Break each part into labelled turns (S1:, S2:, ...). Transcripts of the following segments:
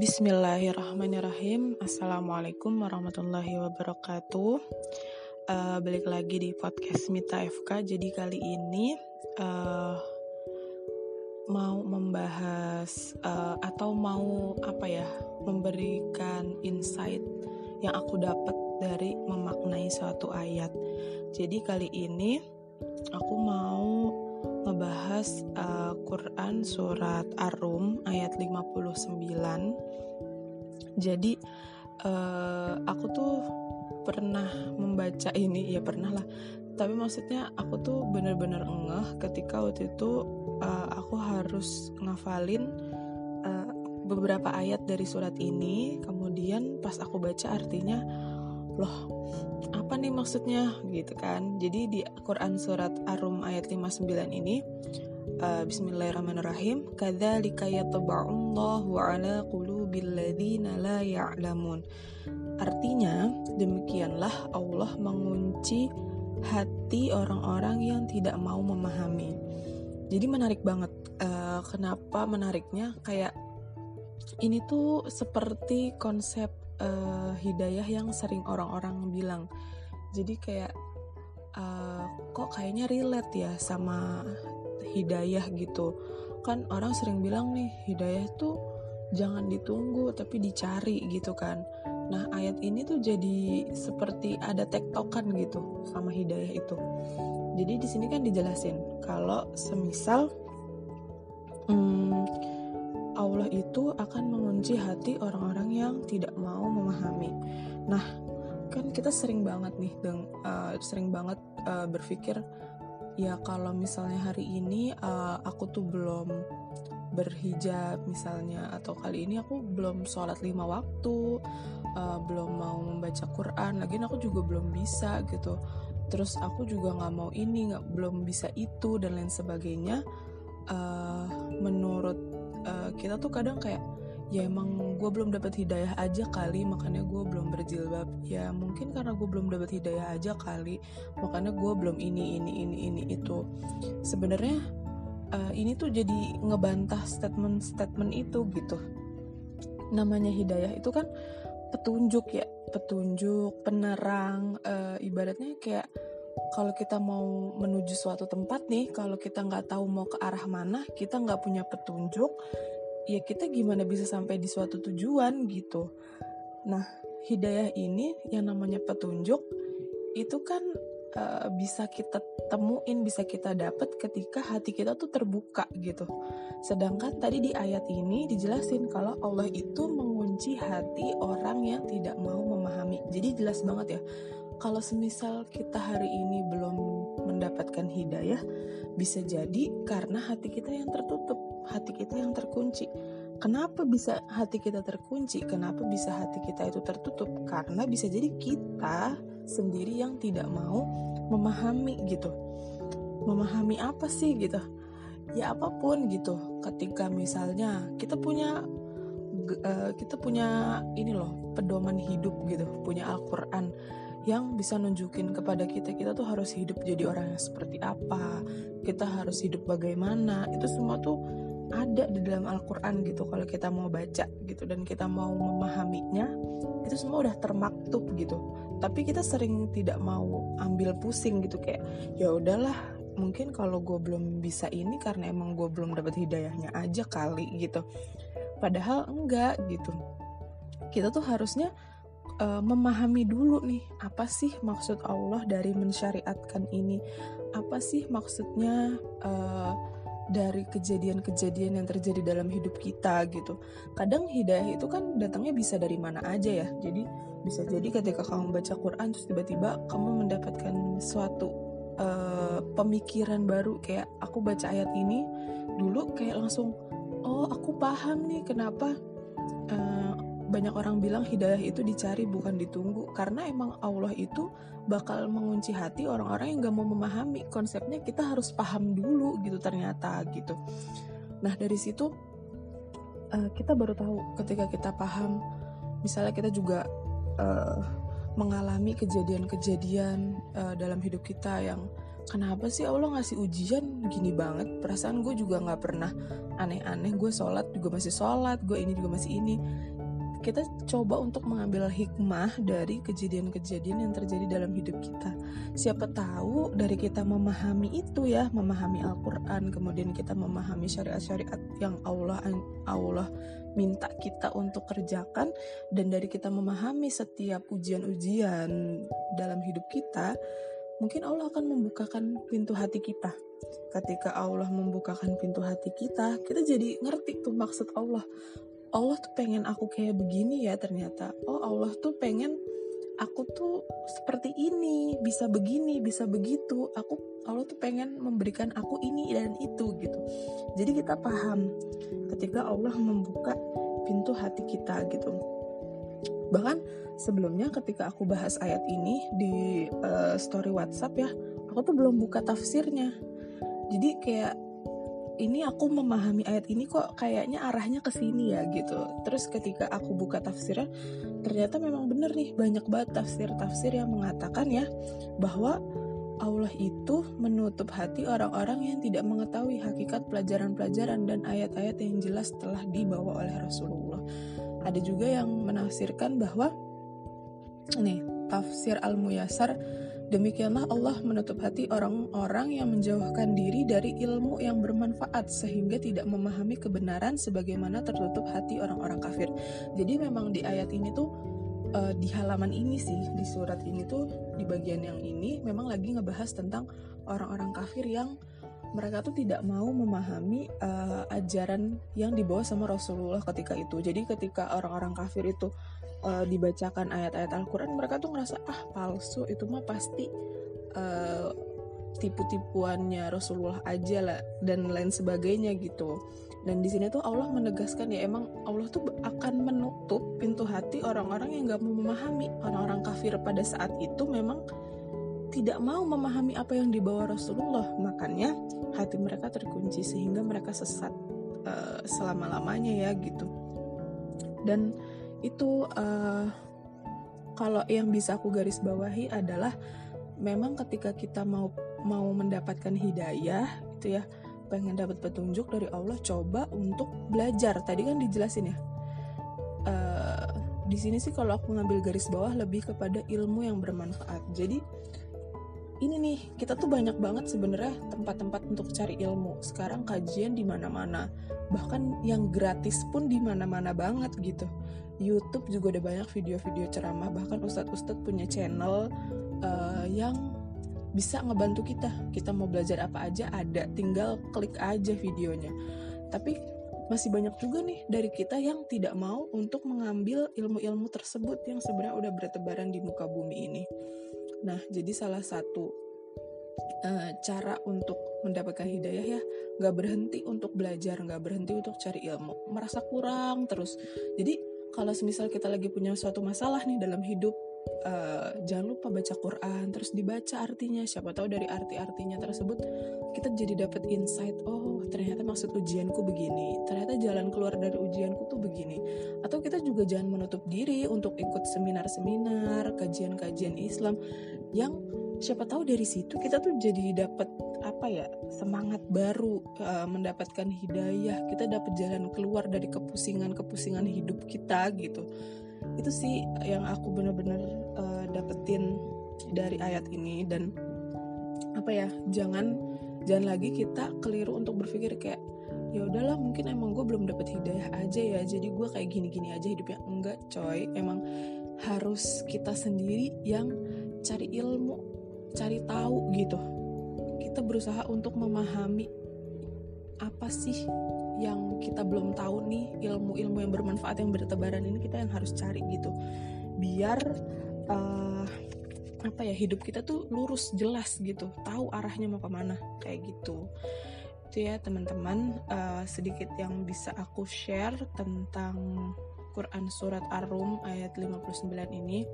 S1: Bismillahirrahmanirrahim. Assalamualaikum warahmatullahi wabarakatuh. Uh, Balik lagi di podcast Mita FK Jadi kali ini uh, Mau membahas uh, Atau mau apa ya Memberikan insight Yang aku dapat dari memaknai suatu ayat. Jadi kali ini Aku mau ngebahas uh, Quran surat Ar-Rum ayat 59. Jadi uh, aku tuh pernah membaca ini ya pernah lah. Tapi maksudnya aku tuh bener-bener ngeh ketika waktu itu uh, aku harus ngafalin uh, beberapa ayat dari surat ini. Kemudian pas aku baca artinya loh apa nih maksudnya? Gitu kan. Jadi di Quran surat Ar-Rum ayat 59 ini uh, Bismillahirrahmanirrahim kadzalika yatba'ullahu ala qulubil ladzina la ya'lamun. Artinya demikianlah Allah mengunci hati orang-orang yang tidak mau memahami. Jadi menarik banget uh, kenapa menariknya? Kayak ini tuh seperti konsep uh, hidayah yang sering orang-orang bilang. Jadi kayak uh, kok kayaknya relate ya sama hidayah gitu. Kan orang sering bilang nih hidayah tuh jangan ditunggu tapi dicari gitu kan. Nah ayat ini tuh jadi seperti ada tektokan gitu sama hidayah itu. Jadi di sini kan dijelasin kalau semisal hmm, Allah itu akan mengunci hati orang-orang yang tidak mau memahami. Nah kan kita sering banget nih deng uh, sering banget uh, berpikir ya kalau misalnya hari ini uh, aku tuh belum berhijab misalnya atau kali ini aku belum sholat lima waktu uh, belum mau membaca Quran lagi aku juga belum bisa gitu. Terus aku juga nggak mau ini nggak belum bisa itu dan lain sebagainya uh, menurut uh, kita tuh kadang kayak ya emang gue belum dapat hidayah aja kali makanya gue belum berjilbab. Ya mungkin karena gue belum dapat hidayah aja kali makanya gue belum ini ini ini ini itu. Sebenarnya uh, ini tuh jadi ngebantah statement-statement itu gitu. Namanya hidayah itu kan petunjuk ya petunjuk penerang uh, ibaratnya kayak kalau kita mau menuju suatu tempat nih kalau kita nggak tahu mau ke arah mana kita nggak punya petunjuk ya kita gimana bisa sampai di suatu tujuan gitu. Nah, hidayah ini yang namanya petunjuk itu kan uh, bisa kita temuin, bisa kita dapat ketika hati kita tuh terbuka gitu. Sedangkan tadi di ayat ini dijelasin kalau Allah itu mengunci hati orang yang tidak mau memahami. Jadi jelas banget ya. Kalau semisal kita hari ini belum mendapatkan hidayah, bisa jadi karena hati kita yang tertutup hati kita yang terkunci. Kenapa bisa hati kita terkunci? Kenapa bisa hati kita itu tertutup? Karena bisa jadi kita sendiri yang tidak mau memahami gitu. Memahami apa sih gitu? Ya apa pun gitu. Ketika misalnya kita punya uh, kita punya ini loh pedoman hidup gitu, punya Al-Qur'an yang bisa nunjukin kepada kita kita tuh harus hidup jadi orang yang seperti apa, kita harus hidup bagaimana. Itu semua tuh ada di dalam Al-Quran gitu. Kalau kita mau baca gitu dan kita mau memahaminya itu semua udah termaktub gitu. Tapi kita sering tidak mau ambil pusing gitu kayak ya udahlah mungkin kalau gue belum bisa ini karena emang gue belum dapat hidayahnya aja kali gitu. Padahal enggak gitu. Kita tuh harusnya uh, memahami dulu nih apa sih maksud Allah dari mensyariatkan ini apa sih maksudnya uh, dari kejadian-kejadian yang terjadi dalam hidup kita gitu. Kadang hidayah itu kan datangnya bisa dari mana aja ya. Jadi bisa jadi ketika kamu baca Quran terus tiba-tiba kamu mendapatkan suatu uh, pemikiran baru kayak aku baca ayat ini dulu kayak langsung oh aku paham nih kenapa uh, banyak orang bilang hidayah itu dicari bukan ditunggu. Karena emang Allah itu bakal mengunci hati orang-orang yang gak mau memahami. Konsepnya kita harus paham dulu gitu ternyata gitu. Nah dari situ uh, kita baru tahu ketika kita paham misalnya kita juga uh, mengalami kejadian-kejadian uh, dalam hidup kita yang kenapa sih Allah ngasih ujian? Gini banget perasaan gue juga nggak pernah aneh-aneh. Gue sholat juga masih sholat gue ini juga masih ini kita coba untuk mengambil hikmah dari kejadian-kejadian yang terjadi dalam hidup kita. Siapa tahu dari kita memahami itu ya, memahami Al-Qur'an, kemudian kita memahami syariat-syariat yang Allah Allah minta kita untuk kerjakan dan dari kita memahami setiap ujian-ujian dalam hidup kita, mungkin Allah akan membukakan pintu hati kita. Ketika Allah membukakan pintu hati kita, kita jadi ngerti tuh maksud Allah. Allah tuh pengen aku kayak begini ya ternyata. Oh Allah tuh pengen aku tuh seperti ini bisa begini bisa begitu. Aku Allah tuh pengen memberikan aku ini dan itu gitu. Jadi kita paham ketika Allah membuka pintu hati kita gitu. Bahkan sebelumnya ketika aku bahas ayat ini di uh, story WhatsApp ya aku tuh belum buka tafsirnya. Jadi kayak ini aku memahami ayat ini kok kayaknya arahnya ke sini ya gitu. Terus ketika aku buka tafsirnya, ternyata memang bener nih banyak banget tafsir-tafsir yang mengatakan ya bahwa Allah itu menutup hati orang-orang yang tidak mengetahui hakikat pelajaran-pelajaran dan ayat-ayat yang jelas telah dibawa oleh Rasulullah. Ada juga yang menafsirkan bahwa nih tafsir Al-Muyasar Demikianlah Allah menutup hati orang-orang yang menjauhkan diri dari ilmu yang bermanfaat sehingga tidak memahami kebenaran sebagaimana tertutup hati orang-orang kafir. Jadi memang di ayat ini tuh uh, di halaman ini sih di surat ini tuh di bagian yang ini memang lagi ngebahas tentang orang-orang kafir yang mereka tuh tidak mau memahami uh, ajaran yang dibawa sama Rasulullah ketika itu. Jadi ketika orang-orang kafir itu uh, dibacakan ayat-ayat Al-Quran mereka tuh ngerasa ah palsu itu mah pasti uh, tipu-tipuannya Rasulullah aja lah dan lain sebagainya gitu. Dan di sini tuh Allah menegaskan ya emang Allah tuh akan menutup pintu hati orang-orang yang gak mau memahami. Orang-orang kafir pada saat itu memang tidak mau memahami apa yang dibawa Rasulullah. Makanya hati mereka terkunci sehingga mereka sesat uh, selama-lamanya ya gitu. Dan itu uh, kalau yang bisa aku garis bawahi adalah memang ketika kita mau mau mendapatkan hidayah itu ya pengen dapat petunjuk dari Allah coba untuk belajar. Tadi kan dijelasin ya. Uh, di sini sih kalau aku ngambil garis bawah lebih kepada ilmu yang bermanfaat. Jadi ini nih kita tuh banyak banget sebenarnya tempat-tempat untuk cari ilmu. Sekarang kajian di mana-mana. Bahkan yang gratis pun di mana-mana banget gitu. YouTube juga ada banyak video-video ceramah. Bahkan ustadz-ustadz punya channel uh, yang bisa ngebantu kita. Kita mau belajar apa aja ada. Tinggal klik aja videonya. Tapi masih banyak juga nih dari kita yang tidak mau untuk mengambil ilmu-ilmu tersebut yang sebenarnya udah bertebaran di muka bumi ini nah jadi salah satu uh, cara untuk mendapatkan hidayah ya nggak berhenti untuk belajar nggak berhenti untuk cari ilmu. Merasa kurang terus. Jadi kalau semisal kita lagi punya suatu masalah nih dalam hidup uh, jangan lupa baca Quran terus dibaca artinya. Siapa tahu dari arti-artinya tersebut kita jadi dapat insight oh ternyata maksud ujianku begini ternyata jalan keluar dari ujianku tuh begini. Atau kita juga jangan menutup diri untuk ikut seminar-seminar kajian-kajian Islam yang siapa tahu dari situ kita tuh jadi dapat apa ya semangat baru uh, mendapatkan hidayah. Kita dapat jalan keluar dari kepusingan kepusingan hidup kita gitu itu sih yang aku bener-bener uh, dapetin dari ayat ini. Dan apa ya jangan jangan lagi kita keliru untuk berpikir kayak ya udahlah mungkin emang gue belum dapet hidayah aja ya. Jadi gue kayak gini-gini aja hidupnya. Enggak coy. Emang harus kita sendiri yang cari ilmu cari tahu gitu. Kita berusaha untuk memahami apa sih yang kita belum tahu nih ilmu-ilmu yang bermanfaat yang bertebaran ini kita yang harus cari gitu. Biar uh, apa ya hidup kita tuh lurus jelas gitu. Tahu arahnya mau ke mana kayak gitu. Itu ya teman-teman uh, sedikit yang bisa aku share tentang Quran surat Ar-Rum ayat 59 ini.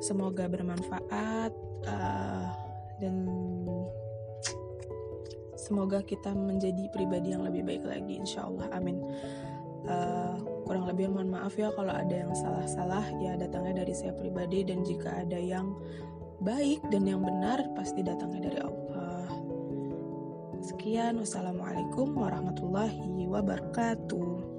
S1: Semoga bermanfaat uh, dan semoga kita menjadi pribadi yang lebih baik lagi insya Allah amin. Uh, kurang lebih mohon maaf ya kalau ada yang salah-salah. Ya datangnya dari saya pribadi dan jika ada yang baik dan yang benar pasti datangnya dari Allah. Sekian, wassalamualaikum warahmatullahi wabarakatuh.